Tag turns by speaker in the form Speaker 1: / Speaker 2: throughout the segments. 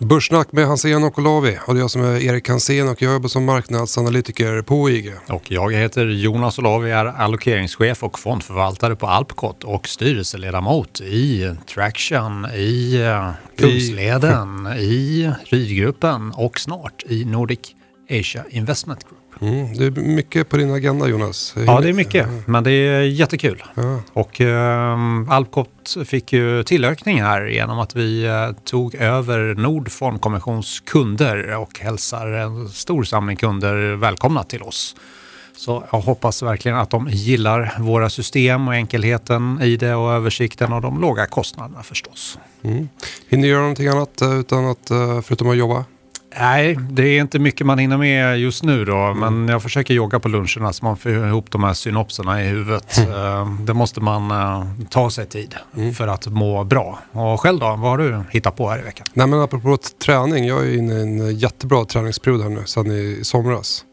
Speaker 1: Börssnack med Hansen och Olavi och det är jag som är Erik Hansen och jag jobbar som marknadsanalytiker på IG.
Speaker 2: Och jag heter Jonas Olavi, är allokeringschef och fondförvaltare på Alpcot och styrelseledamot i Traction, i eh, Kungsleden, i Rydgruppen och snart i Nordic Asia Investment Group.
Speaker 1: Mm, det är mycket på din agenda Jonas.
Speaker 2: Ja, det är mycket, men det är jättekul. Ja. Och eh, Alpcot fick ju tillökning här genom att vi eh, tog över Nord Fondkommissions kunder och hälsar en stor samling kunder välkomna till oss. Så jag hoppas verkligen att de gillar våra system och enkelheten i det och översikten och de låga kostnaderna förstås.
Speaker 1: Mm. Hinner du göra någonting annat eh, utan att, eh, förutom att jobba?
Speaker 2: Nej, det är inte mycket man hinner med just nu då. Mm. Men jag försöker jogga på luncherna så man får ihop de här synopserna i huvudet. Mm. Det måste man uh, ta sig tid mm. för att må bra. Och själv då, vad har du hittat på här i veckan?
Speaker 1: Nej men apropå träning, jag är inne i en jättebra träningsperiod här nu sedan i somras.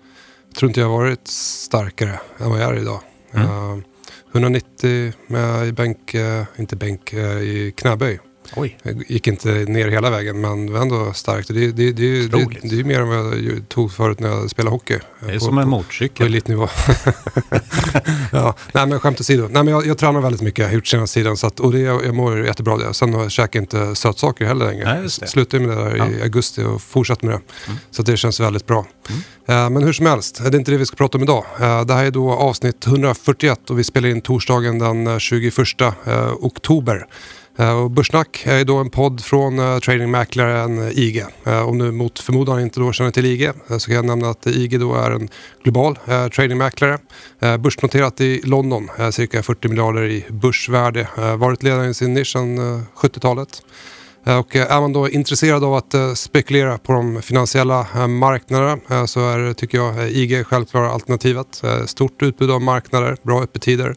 Speaker 1: Jag tror inte jag har varit starkare än vad jag är idag. Uh, 190 med i bänk, inte bänk, i knäböj. Oj. Jag gick inte ner hela vägen men var ändå starkt. Det, det, det, det, det är mer än vad jag tog förut när jag spelade hockey.
Speaker 2: Det är på, som en motorcykel. På
Speaker 1: elitnivå. ja, nej men skämt åsido. Nej men jag, jag tränar väldigt mycket, jag har gjort senaste tiden. Så att, och det, jag mår jättebra det. Sen jag käkar jag inte sötsaker heller längre. Nej, Slutade med det där ja. i augusti och fortsatt med det. Mm. Så det känns väldigt bra. Mm. Uh, men hur som helst, det är inte det vi ska prata om idag. Uh, det här är då avsnitt 141 och vi spelar in torsdagen den 21 uh, eh, oktober. Eh, och Börssnack är då en podd från eh, tradingmäklaren eh, IG. Om du mot förmodan inte då känner till IG så kan jag nämna att IG då är en global tradingmäklare. Börsnoterat i London, cirka 40 miljarder i börsvärde. varit ledare i sin nisch sedan 70-talet. Och är man då intresserad av att spekulera på de finansiella marknaderna så är tycker jag IG självklara alternativet. Stort utbud av marknader, bra öppettider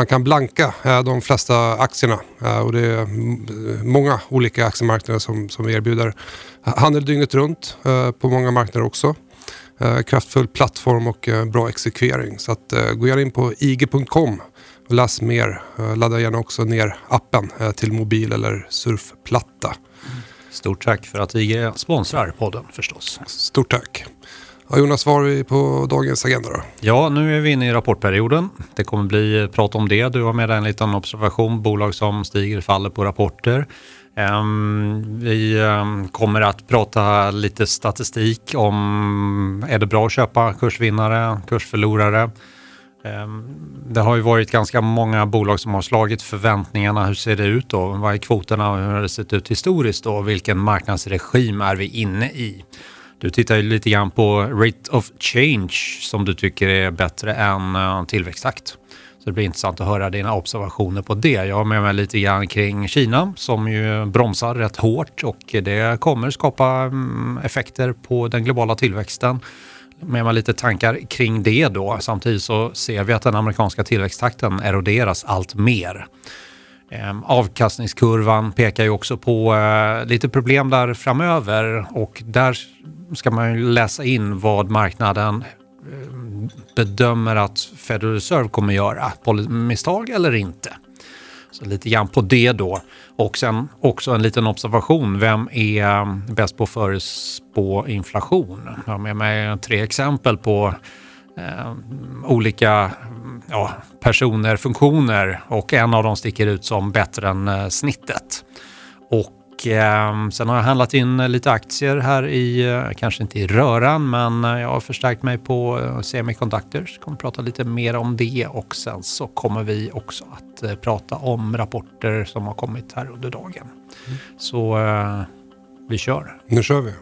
Speaker 1: man kan blanka eh, de flesta aktierna eh, och det är många olika aktiemarknader som, som erbjuder handel dygnet runt eh, på många marknader också. Kraftfull plattform och bra exekvering. Så att, gå gärna in på ig.com och läs mer. Ladda gärna också ner appen till mobil eller surfplatta.
Speaker 2: Stort tack för att IG sponsrar podden förstås.
Speaker 1: Stort tack. Ja, Jonas, vad har vi på dagens agenda då?
Speaker 2: Ja, nu är vi inne i rapportperioden. Det kommer bli eh, prat om det. Du har med dig en liten observation, bolag som stiger faller på rapporter. Um, vi um, kommer att prata lite statistik om är det bra att köpa kursvinnare, kursförlorare. Um, det har ju varit ganska många bolag som har slagit förväntningarna. Hur ser det ut då? Vad är kvoterna och hur har det sett ut historiskt då? Vilken marknadsregim är vi inne i? Du tittar ju lite grann på rate of change som du tycker är bättre än eh, tillväxttakt. Så det blir intressant att höra dina observationer på det. Jag har med mig lite grann kring Kina som ju bromsar rätt hårt och det kommer skapa mm, effekter på den globala tillväxten. Med mig lite tankar kring det då. Samtidigt så ser vi att den amerikanska tillväxttakten eroderas allt mer. Ehm, avkastningskurvan pekar ju också på eh, lite problem där framöver och där ska man ju läsa in vad marknaden ehm, bedömer att Federal Reserve kommer göra. Misstag eller inte. Så lite grann på det då. Och sen också en liten observation. Vem är ehm, bäst på att förutspå inflation? Jag har med mig tre exempel på eh, olika ja, personer, funktioner och en av dem sticker ut som bättre än eh, snittet. Och eh, sen har jag handlat in lite aktier här i, eh, kanske inte i röran, men eh, jag har förstärkt mig på eh, Semiconductors. Kommer prata lite mer om det och sen så kommer vi också att eh, prata om rapporter som har kommit här under dagen. Mm. Så eh, vi kör.
Speaker 1: Nu kör vi.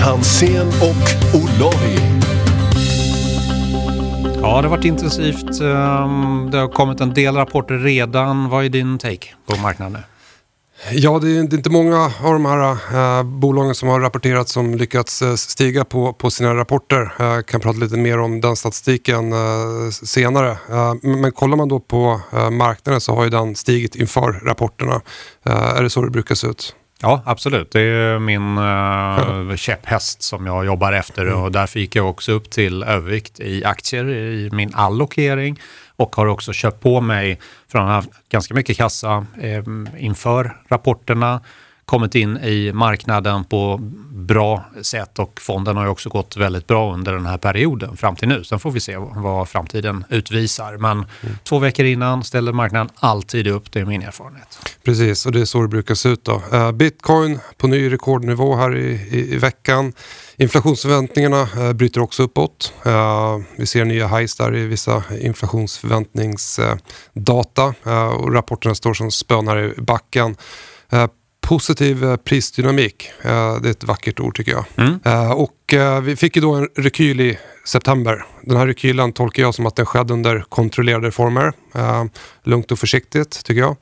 Speaker 3: Hansen och Olavi.
Speaker 2: Ja, det har varit intensivt. Ehm, det har kommit en del rapporter redan. Vad är din take på marknaden nu?
Speaker 1: Ja, det är, inte många av de här äh, bolagen som har rapporterat som lyckats äh, stiga på, på sina rapporter. Jag äh, kan prata lite mer om den statistiken senare. men kollar man då på marknaden så har ju den stigit inför rapporterna. är det så det brukar se ut?
Speaker 2: Ja, absolut. Det är min uh, käpphäst som jag jobbar efter mm. och därför gick jag också upp till övervikt i aktier i min allokering och har också köpt på mig, från att ha haft ganska mycket kassa eh, inför rapporterna, kommit in i marknaden på bra sätt och fonden har ju också gått väldigt bra under den här perioden fram till nu. Sen får vi se vad framtiden utvisar. Men mm. två veckor innan ställer marknaden alltid upp, det är min erfarenhet.
Speaker 1: Precis, och det är så det brukar se ut. Då. Uh, Bitcoin på ny rekordnivå här i, i, i veckan. Inflationsförväntningarna uh, bryter också uppåt. Uh, vi ser nya highs där i vissa inflationsförväntningsdata och rapporterna står som spönar i backen positiv eh, prisdynamik. Eh, det är ett vackert ord tycker jag. Mm. Eh, och vi fick ju då en rekyl i september. Den här rekylen tolkar jag som att den skedde under kontrollerade former. Lugnt och försiktigt tycker jag.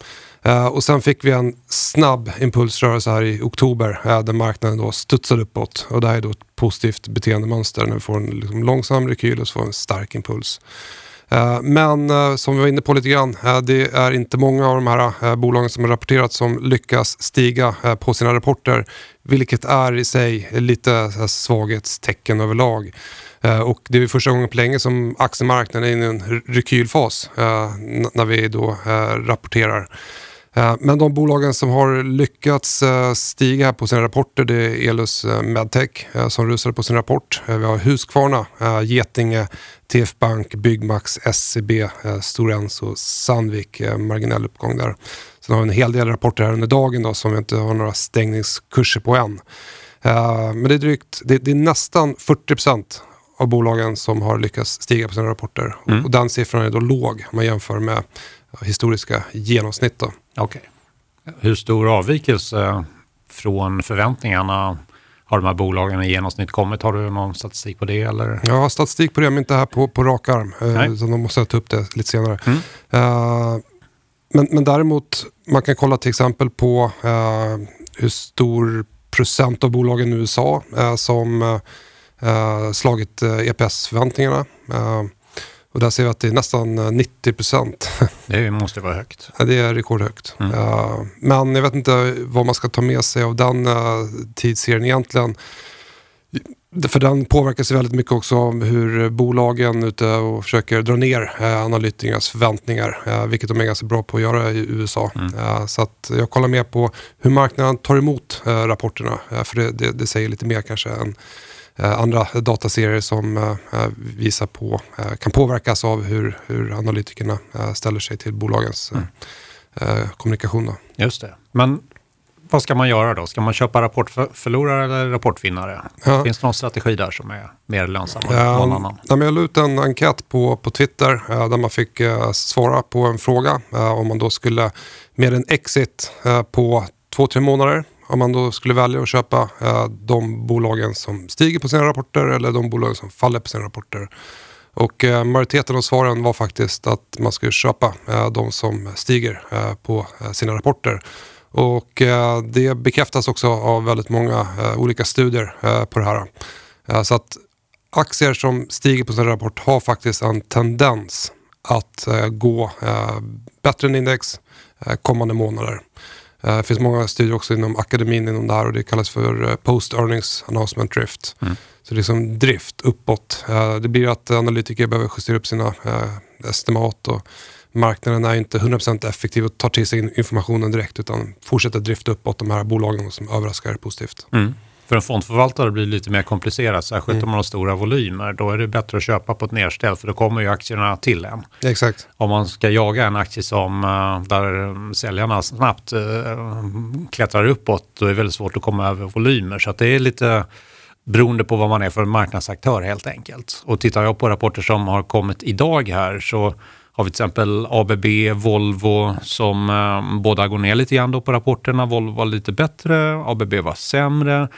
Speaker 1: Och sen fick vi en snabb impulsrörelse här i oktober där marknaden då studsade uppåt. Och det här är då ett positivt beteendemönster när vi får en liksom långsam rekyl och så får en stark impuls. Eh, men eh, som vi var inne på lite grann, eh, det är inte många av de här bolagen som har rapporterat som lyckas stiga på sina rapporter. Vilket är i sig lite svaghetstecken överlag. Och det är första gången på länge som aktiemarknaden är inne i en rekylfas när vi då rapporterar. Eh, men de bolagen som har lyckats eh, stiga på sina rapporter det är Elus eh, Medtech som rusade på sin rapport. Vi har Husqvarna, Getinge, TF Bank, Byggmax, SCB, Stora Enso, Sandvik, marginell uppgång där. Sen har vi en hel del rapporter här under dagen då, som vi inte har några stängningskurser på än. Men det är, drygt, det är nästan 40% av bolagen som har lyckats stiga på sina rapporter. Mm. Och den siffran är då låg om man jämför med historiska genomsnitt. Då.
Speaker 2: Okay. Hur stor avvikelse från förväntningarna har de här bolagen i genomsnitt kommit? Har du någon statistik på det? Eller?
Speaker 1: Jag har statistik på det, men inte här på, på rak arm. Eh, så de måste ta upp det lite senare. Mm. Uh, men, men däremot, man kan kolla till exempel på uh, hur stor procent av bolagen i USA uh, som slagit EPS-förväntningarna. Och där ser vi att det är nästan 90 eh, procent.
Speaker 2: Det måste vara högt.
Speaker 1: Det är rekordhögt. Mm. Uh, men jag vet inte vad man ska ta med sig av den uh, tidsserien egentligen. För den påverkas väldigt mycket också av hur bolagen ute och försöker dra ner eh, analytikernas förväntningar, eh, vilket de är ganska bra på att göra i USA. Mm. Eh, så att jag kollar mer på hur marknaden tar emot eh, rapporterna, för det, det, det, säger lite mer kanske än andra dataserier som eh, eh, visar på, kan påverkas av hur, hur analytikerna ställer sig till bolagens mm. kommunikation. Då.
Speaker 2: Just det. Men vad ska man göra då? Ska man köpa rapportförlorare eller rapportvinnare? Ja. Finns det någon strategi där som är mer lönsam än någon annan?
Speaker 1: Ja, jag la ut en enkät på, på Twitter där man fick svara på en fråga om man då skulle med en exit på två, tre månader om man då skulle välja att köpa eh, de bolagen som stiger på sina rapporter eller de bolagen som faller på sina rapporter. Och eh, majoriteten av svaren var faktiskt att man skulle köpa eh, de som stiger på sina rapporter. Och det bekräftas också av väldigt många olika studier på det här. så att aktier som stiger på sin rapport har faktiskt en tendens att gå bättre än index kommande månader. Eh, det finns många studier också inom akademin inom det här och det kallas för eh, Post Earnings Announcement Drift. Mm. Så det är liksom drift uppåt. Eh, det blir att analytiker behöver justera upp sina estimat och marknaden är inte 100% effektiv och tar till sig informationen direkt utan fortsätter drifta uppåt de här bolagen som överraskar positivt. Mm.
Speaker 2: För en fondförvaltare blir det lite mer komplicerat, särskilt mm. om man har stora volymer. Då är det bättre att köpa på ett nedställ för då kommer ju aktierna till en.
Speaker 1: Exakt.
Speaker 2: Om man ska jaga en aktie som eh, där säljarna snabbt äh, klättrar uppåt, då är det väldigt svårt att komma över volymer. Så det är lite beroende på vad man är för marknadsaktör helt enkelt. Och tittar jag på rapporter som har kommit idag här så har vi till exempel ABB, Volvo som eh, båda går ner lite grann då på rapporterna. Volvo var lite bättre, ABB var sämre.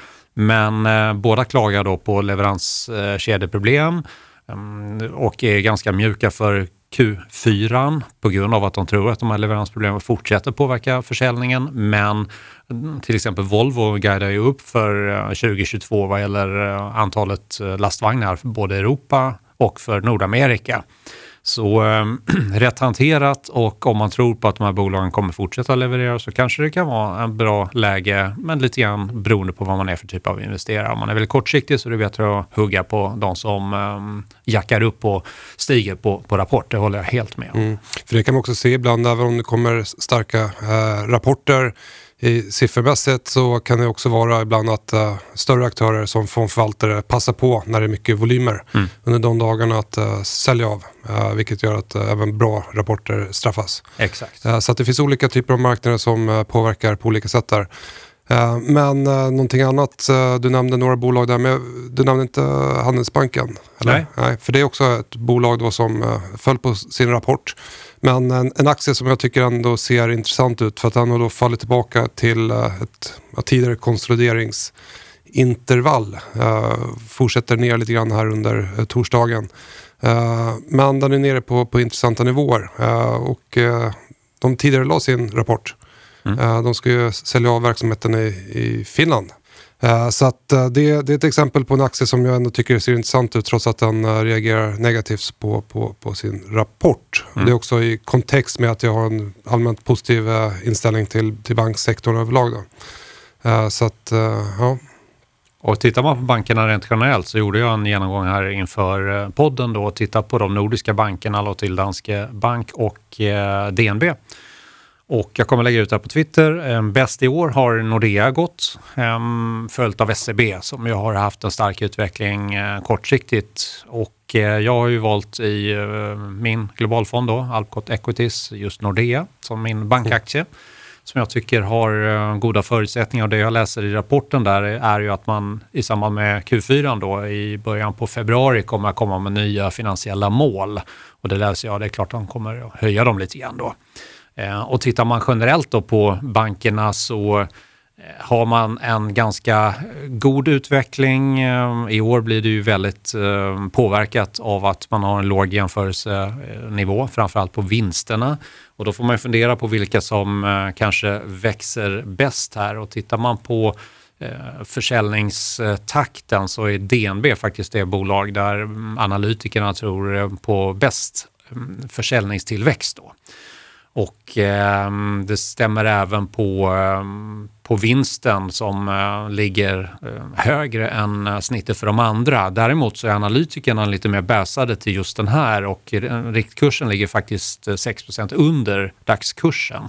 Speaker 2: Men eh, båda klagar då på leveranskedjeproblem eh, och är ganska mjuka för Q4 på grund av att de tror att de här leveransproblemen fortsätter påverka försäljningen. Men mm, till exempel Volvo guidar ju upp för eh, 2022 vad gäller eh, antalet eh, lastvagnar för både Europa och för Nordamerika. Så äh, rätt hanterat och om man tror på att de här bolagen kommer fortsätta leverera så kanske det kan vara en bra läge, men lite grann beroende på vad man är för typ av investerare. Om man är väldigt kortsiktig så är det bättre att hugga på de som äh, jackar upp och stiger på, på rapport. Det håller jag helt med om. Mm.
Speaker 1: För det kan man också se ibland, även om det kommer starka äh, rapporter i siffermässigt så kan det också vara ibland att uh, större aktörer som fondförvaltare passar på när det är mycket volymer mm. under de dagarna att uh, sälja av. Uh, vilket gör att även bra rapporter straffas.
Speaker 2: Exakt.
Speaker 1: så det finns olika typer av marknader som påverkar på olika sätt där. Men någonting annat, du nämnde några bolag där, men du nämnde inte Handelsbanken?
Speaker 2: Eller? Nej.
Speaker 1: Nej. För det är också ett bolag då som föll på sin rapport. Men en, en, aktie som jag tycker ändå ser intressant ut för att den har då fallit tillbaka till eh, ett ja, tidigare konsolideringsintervall. Uh, fortsätter ner lite grann här under uh, torsdagen. Uh, men den är nere på, på intressanta nivåer och de tidigare la sin rapport. Mm. de ska ju sälja av verksamheten i, i Finland. Eh, så att eh, det, det, är ett exempel på en aktie som jag ändå tycker ser intressant ut trots att den eh, reagerar negativt på, på, på sin rapport. Mm. Det är också i kontext med att jag har en allmänt positiv inställning till, till banksektorn överlag. Då. Så att, ja.
Speaker 2: Och tittar man på bankerna rent generellt så gjorde jag en genomgång här inför podden då och tittade på de nordiska bankerna, låg till Danske Bank och DNB. Och jag kommer lägga ut det här på Twitter. Ehm, bäst i år har Nordea gått, ehm, följt av SEB som ju har haft en stark utveckling eh, kortsiktigt. Och eh, jag har ju valt i eh, min globalfond då, Alpcot Equities, just Nordea som min bankaktie. Som jag tycker har goda förutsättningar och det jag läser i rapporten där är ju att man i samband med Q4 då i början på februari kommer att komma med nya finansiella mål. Och det läser jag, det är klart att de kommer att höja dem lite grann då. Eh, och tittar man generellt då på bankerna så eh, har man en ganska god utveckling. Eh, I år blir det ju väldigt påverkat av att man har en låg jämförelsenivå, framförallt på vinsterna. Och då får man fundera på vilka som kanske växer bäst här. Och tittar man på försäljningstakten så är DNB faktiskt det bolag där analytikerna tror på bäst mm, försäljningstillväxt. Då. Och eh, det stämmer även på, eh, på vinsten som eh, ligger eh, högre än eh, snittet för de andra. Däremot så är analytikerna lite mer bäsade till just den här och riktkursen ligger faktiskt 6 eh, under dagskursen.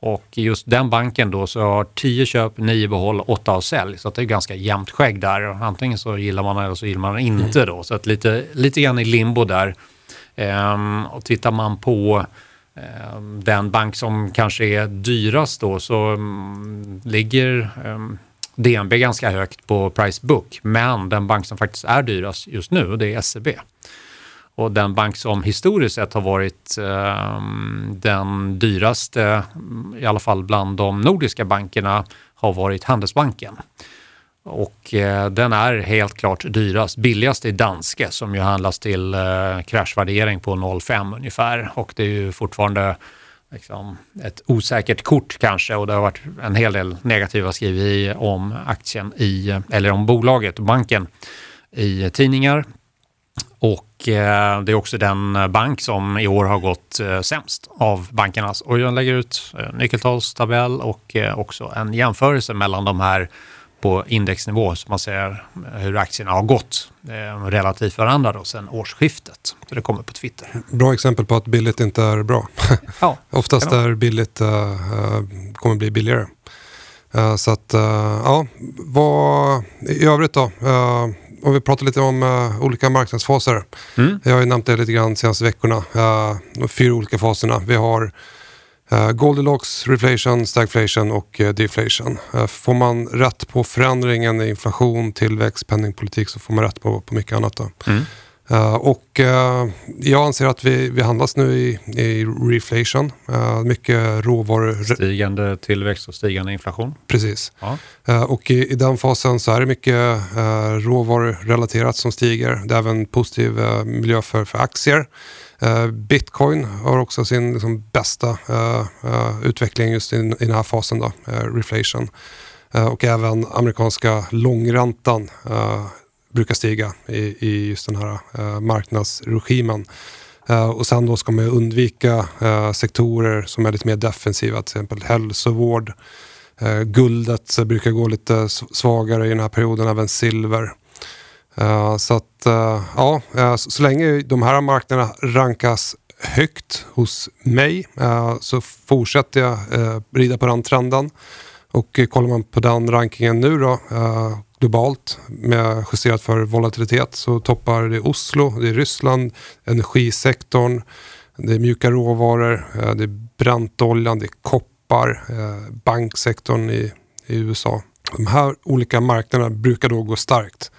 Speaker 2: Och just den banken då så har 10 köp, 9 behåll, 8 av sälj. Så det är ganska jämnt skägg där. Antingen så gillar man eller så gillar man inte då. Så att lite, lite grann i limbo där. Ehm, och tittar man på Ehm, Ehm, den bank som kanske är dyrast då så mm, ligger ehm, DNB ganska högt på price book. Men den bank som faktiskt är dyrast just nu det är SEB. Och den bank som historiskt sett har varit eh, den dyraste, mm, i alla fall bland de nordiska bankerna, har varit Handelsbanken. Och eh, den är helt klart dyrast. Billigast är Danske som ju handlas till eh, kraschvärdering på 0,5 ungefär. Och det är ju fortfarande liksom, ett osäkert kort kanske och det har varit en hel del negativa skriverier om aktien i, eller om bolaget, banken, i tidningar. Och eh, det är också den bank som i år har gått eh, sämst av bankernas. Och jag lägger ut eh, nyckeltalstabell och eh, också en jämförelse mellan de här på indexnivå så man ser hur aktierna har gått eh, relativt varandra då sedan årsskiftet. Så det kommer på Twitter.
Speaker 1: Bra exempel på att billigt inte är bra.
Speaker 2: Ja,
Speaker 1: Oftast är billigt uh, kommer bli billigare. Uh, så att, ja, vad i övrigt då? Om vi pratar lite om uh, olika marknadsfaser. Mm. Jag har ju nämnt det lite grann de senaste veckorna. Uh, de fyra olika faserna. Vi har Goldilocks, reflation, stagflation och uh, deflation. Uh, får man rätt på förändringen i inflation, tillväxt, penningpolitik så får man rätt på, på mycket annat. Då. Mm. Uh, och uh, jag anser att vi, vi handlas nu i, i reflation. Uh, mycket råvaror.
Speaker 2: Stigande tillväxt och stigande inflation.
Speaker 1: Precis. Ja. och i, i, den fasen så är det mycket uh, råvarurelaterat som stiger. Det är även positiv miljö för, för aktier. Eh, Bitcoin har också sin liksom, bästa eh, eh, utveckling just i, i den här fasen, då, reflation. och även amerikanska långräntan brukar stiga i, i just den här uh, marknadsregimen. Uh, och sen då ska man undvika uh, sektorer som är lite mer defensiva, till exempel hälsovård. Uh, guldet brukar gå lite svagare i den här perioden, även silver. Eh, så att eh, ja, eh, så, så länge de här marknaderna rankas högt hos mig så fortsätter jag rida på den trenden. Och kollar man på den rankingen nu då globalt med justerat för volatilitet så toppar det Oslo, det är Ryssland, energisektorn, det är mjuka råvaror, det är bräntoljan, det är koppar, banksektorn i, i USA. De här olika marknaderna brukar då gå starkt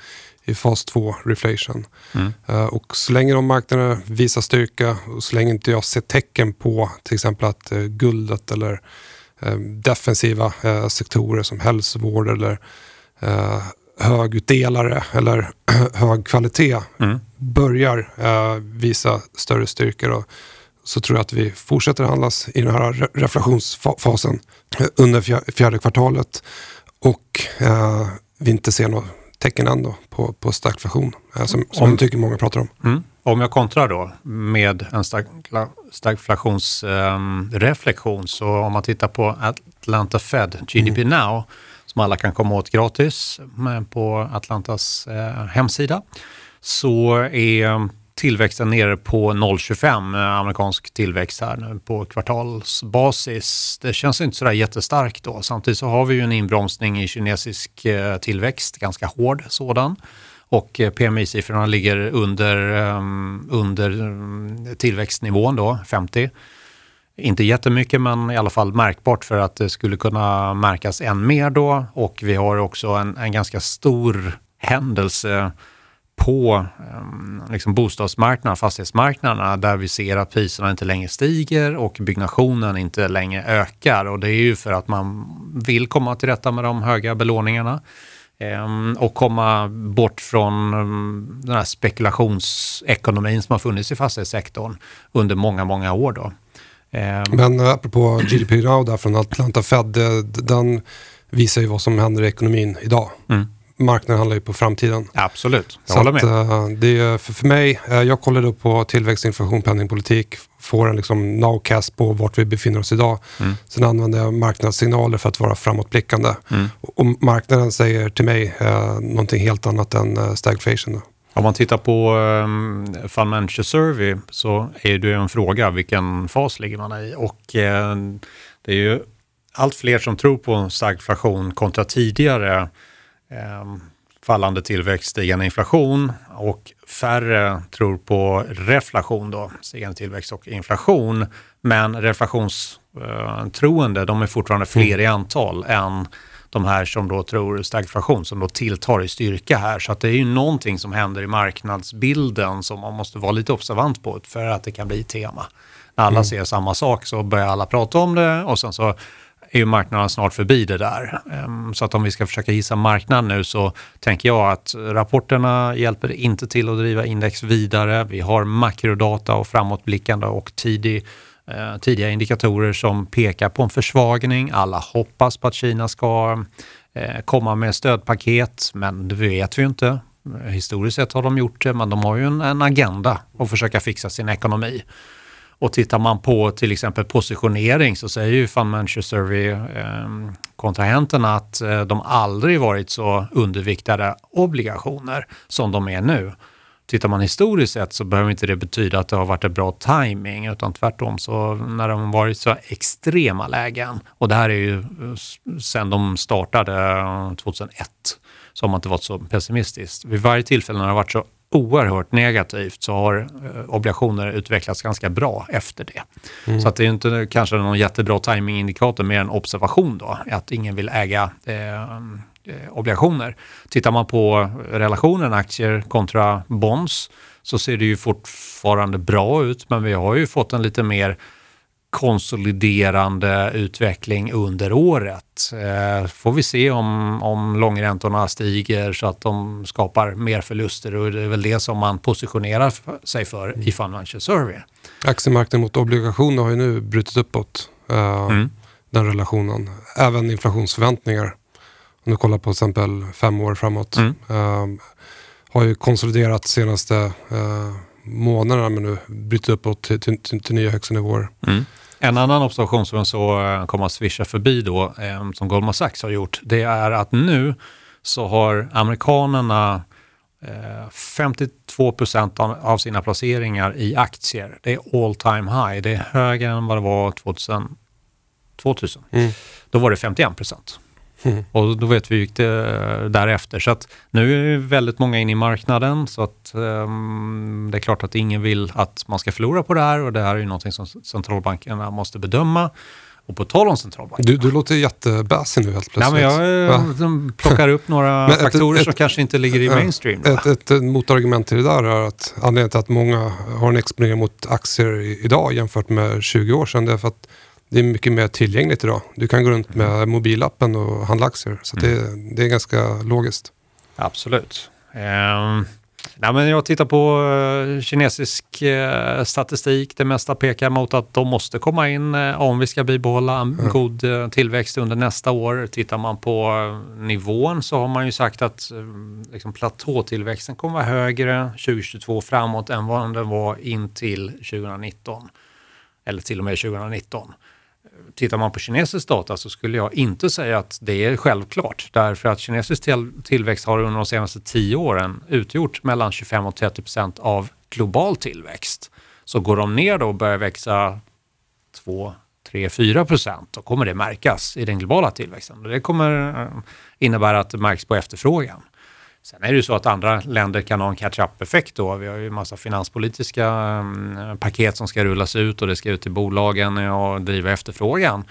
Speaker 1: i fas 2 reflation. Mm. Uh, och så länge de marknaderna visar styrka och så länge inte jag ser tecken på till exempel att uh, guldet eller uh, defensiva sektorer som hälsovård eller högutdelare eller hög kvalitet mm. börjar visa större styrkor. Och så tror jag att vi fortsätter handlas i den här re reflationsfasen under fjärde kvartalet och vi inte ser något tecken ändå på, på stagflation eh, som, som om, jag tycker många pratar om. Mm.
Speaker 2: Om jag kontrar då med en stagflationsreflektion um, så om man tittar på Atlanta Fed, GDP mm. Now, som alla kan komma åt gratis på Atlantas eh, hemsida, så är tillväxten nere på 0,25 eh, amerikansk tillväxt här nu på kvartalsbasis. Det känns inte sådär jättestarkt då. Samtidigt så har vi ju en inbromsning i kinesisk eh, tillväxt, ganska hård sådan. Och eh, PMI-siffrorna ligger under, ehm, under ehm, tillväxtnivån då, 50. Inte jättemycket men i alla fall märkbart för att det skulle kunna märkas än mer då och vi har också en, en ganska stor händelse på um, liksom bostadsmarknaden, fastighetsmarknaderna där vi ser att priserna inte längre stiger och byggnationen inte längre ökar. Och det är ju för att man vill komma till rätta med de höga belåningarna um, och komma bort från um, den här spekulationsekonomin som har funnits i fastighetssektorn under många, många år. Då.
Speaker 1: Ehm. Men eh, apropå GDP där från Atlanta Fed, den visar ju vad som händer i ekonomin idag. Mm. Marknaden handlar ju på framtiden.
Speaker 2: Absolut,
Speaker 1: jag Så håller med. Att, uh, det är för, för mig, uh, jag kollade upp på tillväxt, inflation, penningpolitik, får en liksom nowcast på vart vi befinner oss idag. Mm. Sen använder jag marknadssignaler för att vara framåtblickande. Mm. Och, och marknaden säger till mig uh, någonting helt annat än uh, stagflation. Då.
Speaker 2: Om man tittar på Fund Manager Survey så är det en fråga vilken fas ligger man i och uh, det är ju allt fler som tror på stagflation kontra tidigare fallande tillväxt, stigande inflation och färre tror på reflation då, stigande tillväxt och inflation. Men reflationstroende, uh, de är fortfarande fler mm. i antal än de här som då tror stagflation som då tilltar i styrka här. Så att det är ju någonting som händer i marknadsbilden som man måste vara lite observant på för att det kan bli tema. När alla mm. ser samma sak så börjar alla prata om det och sen så är ju marknaden snart förbi det där. Ehm, så att om vi ska försöka gissa marknaden nu så tänker jag att rapporterna hjälper inte till att driva index vidare. Vi har makrodata och framåtblickande och tidig eh, tidiga indikatorer som pekar på en försvagning. Alla hoppas på att Kina ska eh, komma med stödpaket, men det vet vi inte. Historiskt sett har de gjort det, men de har ju en, en agenda att försöka fixa sin ekonomi. Och tittar man på till exempel positionering så säger ju Fund Survey ehm, Survey-kontrahenterna att eh, de aldrig varit så underviktade obligationer som de är nu. Tittar man historiskt sett så behöver inte det betyda att det har varit en bra timing utan tvärtom så när de varit så extrema lägen och det här är ju eh, sen de startade eh, 2001 så har man inte varit så pessimistisk. Vid varje tillfälle när det har varit så oerhört negativt så har eh, obligationer utvecklats ganska bra efter det. Mm. Så att det är inte kanske någon jättebra timingindikator mer än observation då, att ingen vill äga eh, Eh, obligationer. Tittar man på relationen aktier kontra bonds så ser det ju fortfarande bra ut men vi har ju fått en lite mer konsoliderande utveckling under året. Eh, får vi se om, om långräntorna stiger så att de skapar mer förluster och det är väl det som man positionerar sig för mm. i Financial Survey.
Speaker 1: Aktiemarknaden mot obligationer har ju nu brutit uppåt, eh, mm. den relationen. Även inflationsförväntningar om du kollar på till exempel fem år framåt. Mm. Uh, har ju konsoliderat senaste uh, månaderna men nu bryter uppåt till, till, till, till nya högsta nivåer. Mm.
Speaker 2: En annan observation som så eh, kommer att swisha förbi då, eh, som Goldman Sachs har gjort, det är att nu så har amerikanerna 52 procent av sina placeringar i aktier. Det är all time high. Det är högre än vad det var 2000. 2000. Mm. Då var det 51 procent. Mm. Och då vet vi hur det eh, därefter. Så att nu är väldigt många inne i marknaden så att um, det är klart att ingen vill att man ska förlora på det här och det här är ju någonting som centralbankerna måste bedöma. Och på tal om centralbanken.
Speaker 1: Du, du låter jättebäsig nu helt plötsligt.
Speaker 2: Ja, men jag ja. plockar upp några faktorer ett, som ett, kanske inte ligger i mainstream.
Speaker 1: Ett, ett, ett motargument till det där är att anledningen till att många har en exponering mot aktier idag jämfört med 20 år sedan det är för att det är mycket mer tillgängligt idag. Du kan gå runt med mobilappen och handla aktier. Så mm. det, det, är ganska logiskt.
Speaker 2: Absolut. Um, nej, men jag tittar på uh, kinesisk uh, statistik. Det mesta pekar mot att de måste komma in uh, om vi ska bibehålla en mm. god tillväxt under nästa år. Tittar man på nivån så har man ju sagt att liksom, platåtillväxten kommer vara högre 2022 framåt än vad den var in till 2019. Eller till och med 2019 tittar man på kinesisk data så skulle jag inte säga att det är självklart. Därför att kinesisk tillväxt har under de senaste tio åren utgjort mellan 25 och 30 procent av global tillväxt. Så går de ner då och börjar växa 2, 3, 4 procent, då kommer det märkas i den globala tillväxten. Det kommer eh, innebära att det märks på efterfrågan. Sen är det ju så att andra länder kan ha en catch-up-effekt då. Vi har ju en massa finanspolitiska mm, paket som ska rullas ut och det ska ut till bolagen och driva efterfrågan.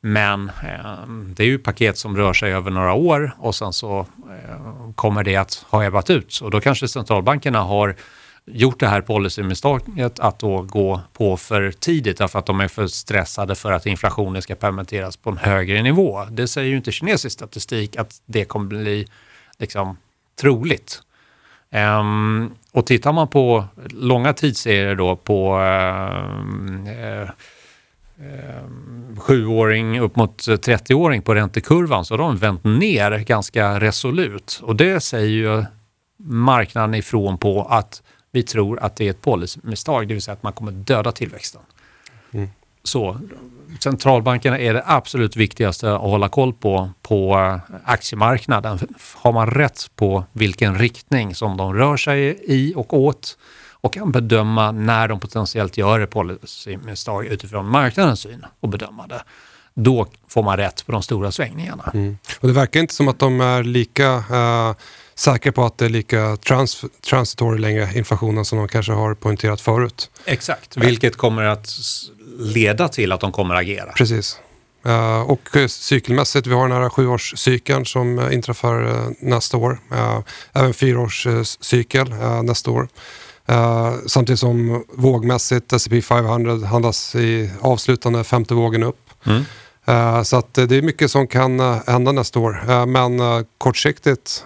Speaker 2: Men eh, det är ju paket som rör sig över några år och sen så eh, kommer det att ha ebbat ut. Och då kanske centralbankerna har gjort det här policymisstaget att då gå på för tidigt därför att de är för stressade för att inflationen ska permitteras på en högre nivå. Det säger ju inte kinesisk statistik att det kommer bli liksom troligt. Um, och tittar man på långa tidsserier då på uh, uh, sjuåring upp mot 30-åring på räntekurvan så har de vänt ner ganska resolut. Och det säger ju marknaden ifrån på att vi tror att det är ett policymisstag, det vill säga att man kommer döda tillväxten. Mm. Så centralbankerna är det absolut viktigaste att hålla koll på på eh, aktiemarknaden. Har man rätt på vilken riktning som de rör sig i och åt och kan bedöma när de potentiellt gör ett policymisstag utifrån marknadens syn och bedöma det. Då får man rätt på de stora svängningarna. Mm.
Speaker 1: Och det verkar inte som att de är lika uh, säkra på att det är lika trans transitory längre, inflationen, som de kanske har poängterat förut.
Speaker 2: Exakt, vilket kommer att leda till att de kommer agera.
Speaker 1: Precis. Uh, och uh, cykelmässigt, vi har den här sjuårscykeln som uh, inträffar nästa år. Även fyraårscykel nästa år. samtidigt som vågmässigt S&P 500 handlas i avslutande femte vågen upp. Mm. så att det är mycket som kan hända nästa år. men kortsiktigt,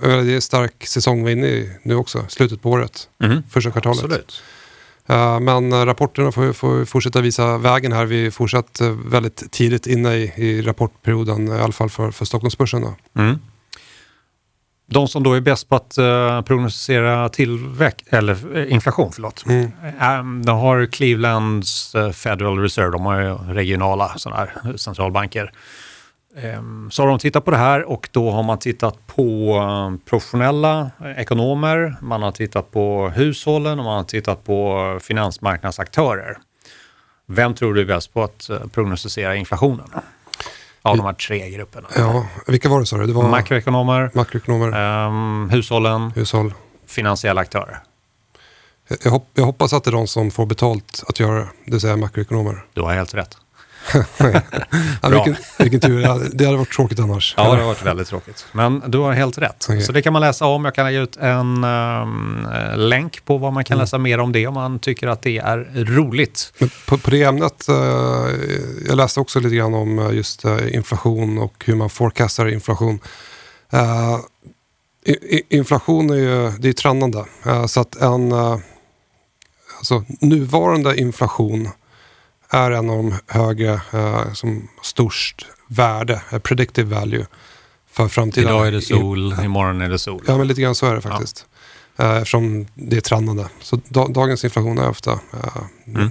Speaker 1: det är stark säsong vi är inne i nu också, slutet på året, mm. första kvartalet. Absolut. Eh, men rapporterna får, får fortsätta visa vägen här. Vi är fortsatt eh, väldigt tidigt inne i, i rapportperioden, i alla fall för, för Stockholmsbörsen. Mm.
Speaker 2: De som då är bäst på att uh, prognostisera tillväxt, eller inflation, förlåt. Mm. Um, de har Clevelands Federal Reserve, de har ju regionala sådana här centralbanker. Ehm, så har de tittat på det här och då har man tittat på eh, professionella ekonomer, man har tittat på hushållen och man har tittat på finansmarknadsaktörer. Vem tror du är bäst på att eh, prognostisera inflationen? Av de här tre grupperna.
Speaker 1: Ja, vilka var det sa du? Det var
Speaker 2: makroekonomer,
Speaker 1: makroekonomer.
Speaker 2: Um, hushållen,
Speaker 1: Hushåll.
Speaker 2: finansiella aktörer.
Speaker 1: Jag, jag, hoppas att det är de som får betalt att göra det, det vill säga makroekonomer.
Speaker 2: Du har helt rätt
Speaker 1: ja, vilken, vilken tur. Det hade varit tråkigt annars.
Speaker 2: Ja, det hade varit väldigt tråkigt. Men du har helt rätt. Okay. Så det kan man läsa om. Jag kan lägga ut en um, länk på vad man kan mm. läsa mer om det om man tycker att det är roligt.
Speaker 1: På, på, det ämnet, uh, jag läste också lite grann om uh, just uh, inflation och hur man forecastar inflation. inflation är ju det är trendande. så att en alltså, nuvarande inflation är en av de högre, eh, som störst värde, eh, predictive value, för framtiden.
Speaker 2: Idag är det sol, imorgon är det sol.
Speaker 1: Ja, men lite grann så är det faktiskt. Eh, eftersom det är trendande. Så dagens inflation är ofta eh, mm.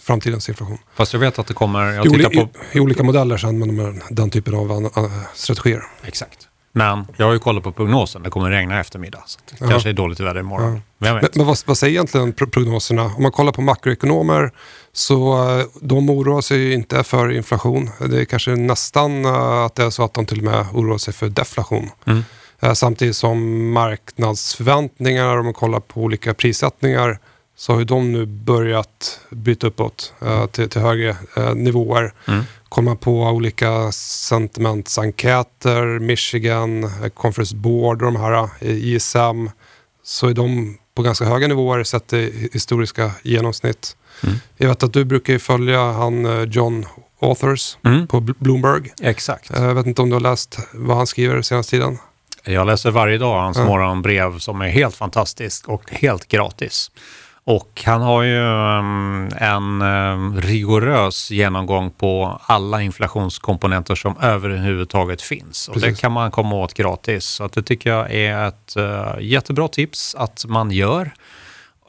Speaker 1: framtidens inflation.
Speaker 2: Fast jag vet att det kommer... Jag
Speaker 1: I, oli, på... i, I, olika modeller så använder man den typen av strategier.
Speaker 2: Exakt. Men jag har ju kollat på prognosen. Det kommer regna i eftermiddag. Så det ja. kanske är dåligt väder imorgon.
Speaker 1: Ja. Men, men vad, vad, säger egentligen prognoserna? Om man kollar på makroekonomer så uh, de oroar sig inte för inflation. Det är kanske nästan uh, att det är så att de till och med oroar sig för deflation. Mm. Uh, samtidigt som marknadsförväntningar, om man kollar på olika prissättningar, så har ju de nu börjat byta uppåt till, till högre nivåer. Mm. Man på olika sentimentsenkäter, Michigan, Conference Board och de här, eh, ISM, så är de på ganska höga nivåer sett till historiska genomsnitt. Mm. Jag vet att du brukar följa han eh, John Authors mm. på Bloomberg.
Speaker 2: Exakt.
Speaker 1: Eh, jag vet inte om du har läst vad han skriver senaste tiden?
Speaker 2: Jag läser varje dag hans ja. morgonbrev som är helt fantastiskt och helt gratis. Och han har ju um, en um, rigorös genomgång på alla inflationskomponenter som överhuvudtaget finns. Och det kan man komma åt gratis. Så det tycker jag är ett uh, jättebra tips att man gör.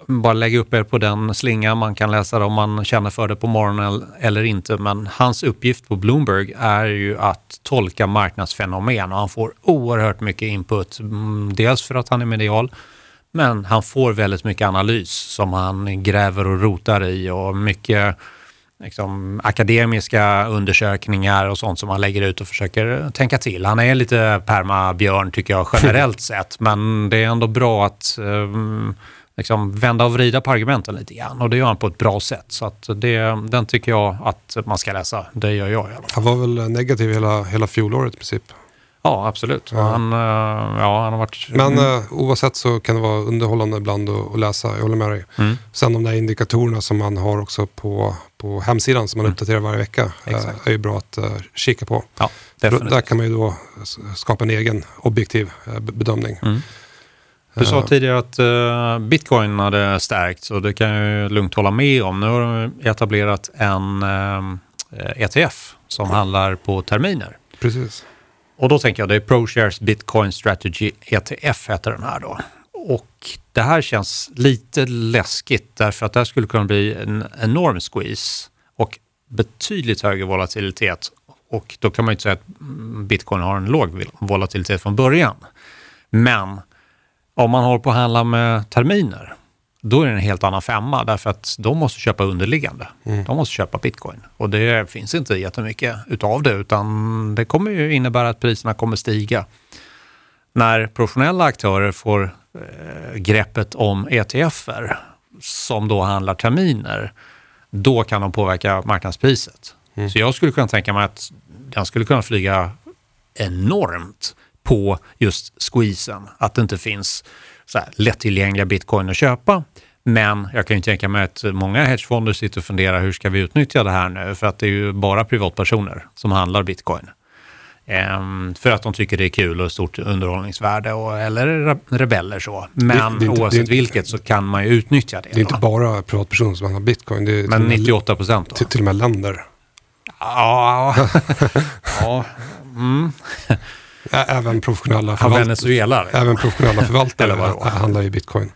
Speaker 2: Bara lägga upp er på den slingan. Man kan läsa det om man känner för det på morgonen eller inte. Men hans uppgift på Bloomberg är ju att tolka marknadsfenomen och han får oerhört mycket input. Mm, dels för att han är medial men han får väldigt mycket analys som han gräver och rotar i och mycket liksom, akademiska undersökningar och sånt som han lägger ut och försöker tänka till. Han är lite permabjörn tycker jag generellt sett, men det är ändå bra att um, liksom vända och vrida på argumenten lite grann och det gör han på ett bra sätt. Så att det, den tycker jag att man ska läsa. Det gör jag i alla fall.
Speaker 1: Han var väl negativ hela, hela fjolåret i princip?
Speaker 2: Ja, absolut. Ja. Han, eh, ja, han har varit...
Speaker 1: Men uh, oavsett så kan det vara underhållande ibland att, läsa, jag håller med dig. Mm. Sen de där indikatorerna som man har också på, på hemsidan som man mm. uppdaterar varje vecka uh, är ju bra att uh, kika på.
Speaker 2: Ja,
Speaker 1: där kan man ju då skapa en egen objektiv bedömning. Mm.
Speaker 2: Du sa tidigare att bitcoin hade stärkts och det kan jag ju lugnt hålla med om. Nu har de etablerat en ETF e som handlar på terminer.
Speaker 1: Precis.
Speaker 2: Och då tänker jag, det är ProShares Bitcoin Strategy ETF heter den här då. Och det här känns lite läskigt därför att det här skulle kunna bli en enorm squeeze och betydligt högre volatilitet. Och då kan man ju inte säga att bitcoin har en låg volatilitet från början. Men om man håller på att handla med terminer, då är det en helt annan femma därför att de måste köpa underliggande. Mm. De måste köpa bitcoin och det finns inte jättemycket utav det utan det kommer ju innebära att priserna kommer stiga. När professionella aktörer får eh, greppet om ETFer som då handlar terminer, då kan de påverka marknadspriset. Mm. Så jag skulle kunna tänka mig att den skulle kunna flyga enormt på just squeezen, att det inte finns så här, lättillgängliga bitcoin att köpa. Men jag kan ju tänka mig att många hedgefonder sitter och funderar hur ska vi utnyttja det här nu? För att det är ju bara privatpersoner som handlar bitcoin. Ehm, för att de tycker det är kul och stort underhållningsvärde och, eller rebeller så. Men det, det inte, oavsett vilket så kan man ju utnyttja det.
Speaker 1: Det är då. inte bara privatpersoner som handlar bitcoin. Det är
Speaker 2: Men 98 procent då?
Speaker 1: Till, till och med länder.
Speaker 2: Ja, ja. Mm.
Speaker 1: Även professionella förvaltare.
Speaker 2: Venezuela?
Speaker 1: Även professionella förvaltare handlar ju bitcoin.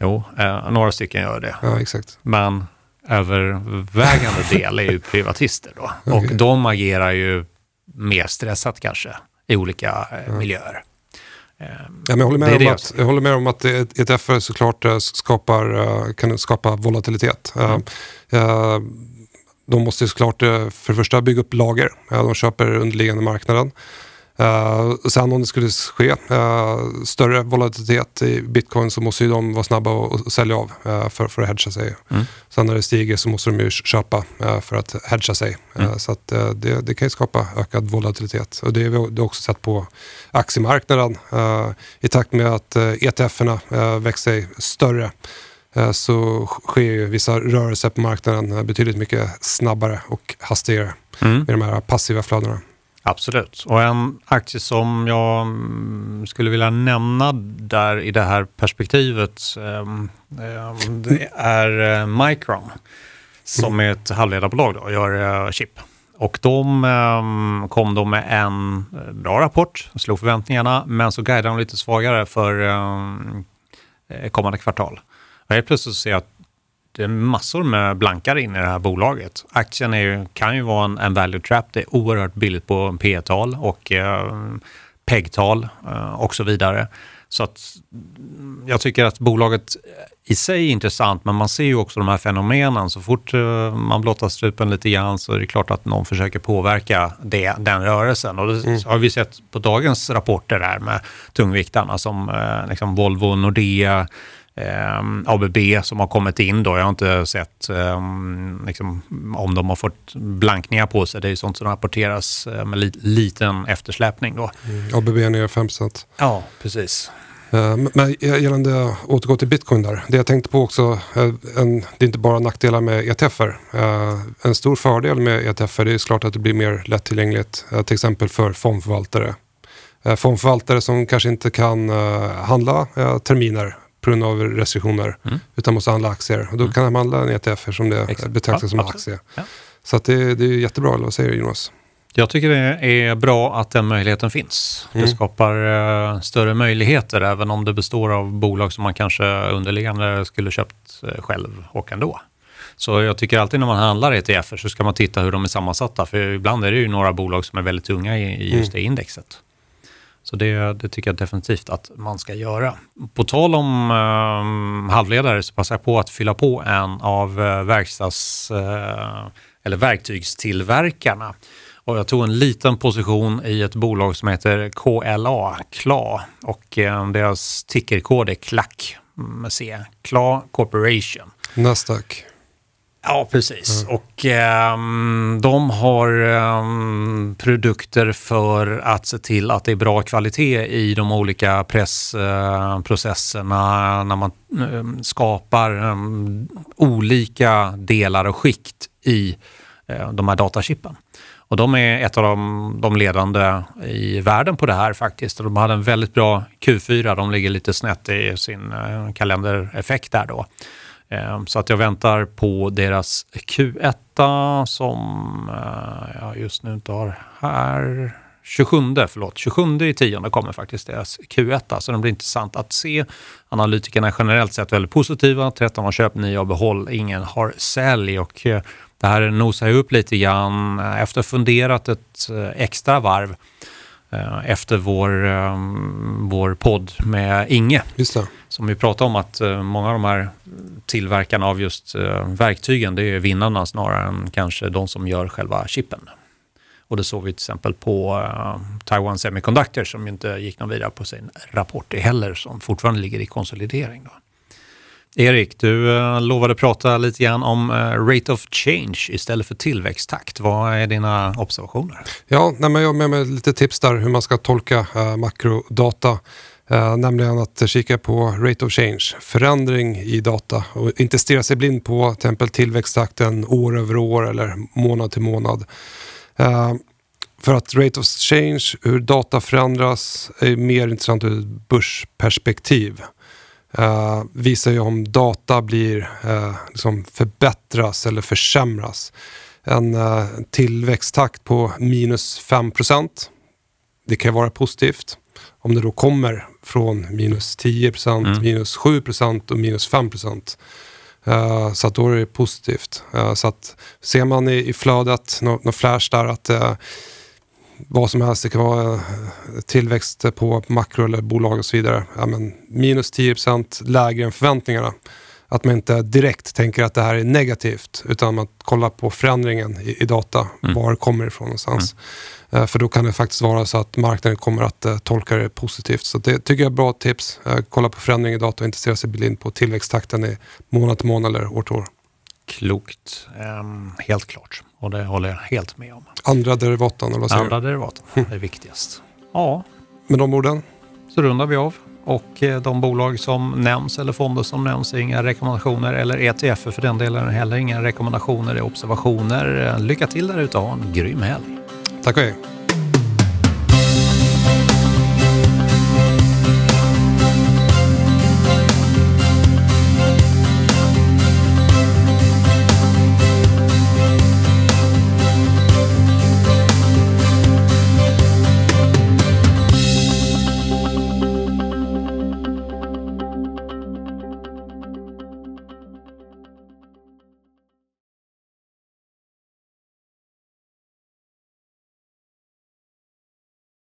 Speaker 2: Jo, eh, några stycken gör det.
Speaker 1: Ja, exakt.
Speaker 2: Men övervägande del är ju privatister då. Okay. Och de agerar ju mer stressat kanske i olika eh, miljöer.
Speaker 1: Ja, men jag, håller med om att, jag håller med om att ETFer såklart skapar, kan skapa volatilitet. Mm. De måste såklart för det första bygga upp lager. De köper underliggande marknaden. Uh, sen om det skulle ske uh, större volatilitet i bitcoin så måste ju de vara snabba att sälja av uh, för, för att hedga sig. Mm. Sen när det stiger så måste de ju köpa för att hedga sig. Mm. Så att, det, det, kan ju skapa ökad volatilitet. Och det har vi också sett på aktiemarknaden. I takt med att ETF-erna växer sig större så sker ju vissa rörelser på marknaden betydligt mycket snabbare och hastigare mm. med de här passiva flödena.
Speaker 2: Absolut. Och en aktie som jag mm, skulle vilja nämna där i det här perspektivet ehm, ehm, det är eh, Micron som är ett halvledarbolag och gör eh, chip. Och de ehm, kom då med en eh, bra rapport, slog förväntningarna, men så guidade de lite svagare för kommande kvartal. Och helt plötsligt ser jag att det är massor med blankar in i det här bolaget. Aktien är, kan ju vara en, en value trap. Det är oerhört billigt på P tal och eh, PEG-tal eh, och så vidare. Så att jag tycker att bolaget i sig är intressant, men man ser ju också de här fenomenen. Så fort eh, man blottar strupen lite grann så är det klart att någon försöker påverka det, den rörelsen. Och det mm. har vi sett på dagens rapporter här med tungviktarna som eh, liksom Volvo, Nordea, eh, ABB som har kommit in. Då. Jag har inte sett eh, liksom, om de har fått blankningar på sig. Det är sånt som rapporteras eh, med li liten eftersläpning. Då.
Speaker 1: Mm. ABB är ner 5
Speaker 2: Ja, precis.
Speaker 1: Eh, men gällande återgå till bitcoin där. Det jag tänkte på också, eh, en, det är inte bara nackdelar med ETFer. Eh, en stor fördel med ETFer är såklart att det blir mer lättillgängligt, till exempel för fondförvaltare. Fondförvaltare som kanske inte kan handla terminer på grund av restriktioner mm. utan måste handla aktier. Och då mm. kan man handla en ETF eftersom det Exakt. betraktas ja, som en aktie. Ja. Så det, det är jättebra, eller vad säger du Jonas?
Speaker 2: Jag tycker det är bra att den möjligheten finns. Mm. Det skapar uh, större möjligheter även om det består av bolag som man kanske underliggande skulle köpt uh, själv och ändå. Så jag tycker alltid när man handlar ETF så ska man titta hur de är sammansatta för ibland är det ju några bolag som är väldigt tunga i, i just mm. det indexet. Så det, det, tycker jag definitivt att man ska göra. På tal om eh, halvledare så passar jag på att fylla på en av eh, verkstads, eh, eller verktygstillverkarna. Och jag tog en liten position i ett bolag som heter KLA, KLA och eh, deras tickerkod är CLAC mm, med C, KLA Corporation.
Speaker 1: Nasdaq.
Speaker 2: Ja, precis. Mm. Och eh, de har eh, produkter för att se till att det är bra kvalitet i de olika pressprocesserna eh, när man eh, skapar olika delar och skikt i eh, de här datachippen. Och de är ett av de, de, ledande i världen på det här faktiskt. Och de hade en väldigt bra Q4. De ligger lite snett i sin eh, kalendereffekt där då. Ehm, så att jag väntar på deras Q1 som eh, jag just nu inte har här. 27, förlåt, 27 i tionde kommer faktiskt deras Q1. Så det blir intressant att se. Analytikerna är generellt sett väldigt positiva. 13 har köpt, 9 har behåll, ingen har sälj. Och eh, det här nosar jag upp lite grann eh, efter funderat ett extra varv efter vår, ehm, vår podd med Inge.
Speaker 1: Just det
Speaker 2: som vi pratade om att eh, många av de här tillverkarna av just eh, verktygen, det är vinnarna snarare än kanske de som gör själva chippen. Och det såg vi till exempel på eh, Taiwan Semiconductor som inte gick någon vidare på sin rapport heller, som fortfarande ligger i konsolidering. Då. Erik, du lovade prata lite grann om rate of change istället för tillväxttakt. Vad är dina observationer?
Speaker 1: Ja, nej, men jag har med mig lite tips där hur man ska tolka uh, makrodata. Uh, nämligen att kika på rate of change, förändring i data och inte stirra sig blind på till exempel tillväxttakten år över år eller månad till månad. Uh, för att rate of change, hur data förändras, är mer intressant ur ett börsperspektiv. Uh, visar ju om data blir, uh, liksom förbättras eller försämras. En tillväxttakt på minus 5 procent, det kan vara positivt om det då kommer från minus 10 mm. minus 7% och minus 5 Uh, eh, så att då är det positivt. Uh, så att ser man i, i flödet, något no flash där, att uh, vad som helst, det kan vara tillväxt på makro eller bolag och så vidare. Ja, men minus 10 lägre än förväntningarna. Att man inte direkt tänker att det här är negativt, utan man kollar på förändringen i, i data. Mm. Var kommer det ifrån någonstans? Mm. Eh, för då kan det faktiskt vara så att marknaden kommer att uh, tolka det positivt. Så det tycker jag är bra tips. Uh, kolla på förändring i data och intressera sig blind på tillväxttakten i månad till månad eller år till år.
Speaker 2: Klokt, um, helt klart. Och det håller jag helt med om.
Speaker 1: Andra derivaten, eller vad säger
Speaker 2: Andra derivaten är viktigast. Ja.
Speaker 1: Med de orden?
Speaker 2: Så rundar vi av. Och eh, de bolag som nämns eller fonder som nämns är inga rekommendationer eller ETF för den delen heller inga rekommendationer, det är observationer. Eh, lycka till där ute och ha en grym helg.
Speaker 1: Tack och hej.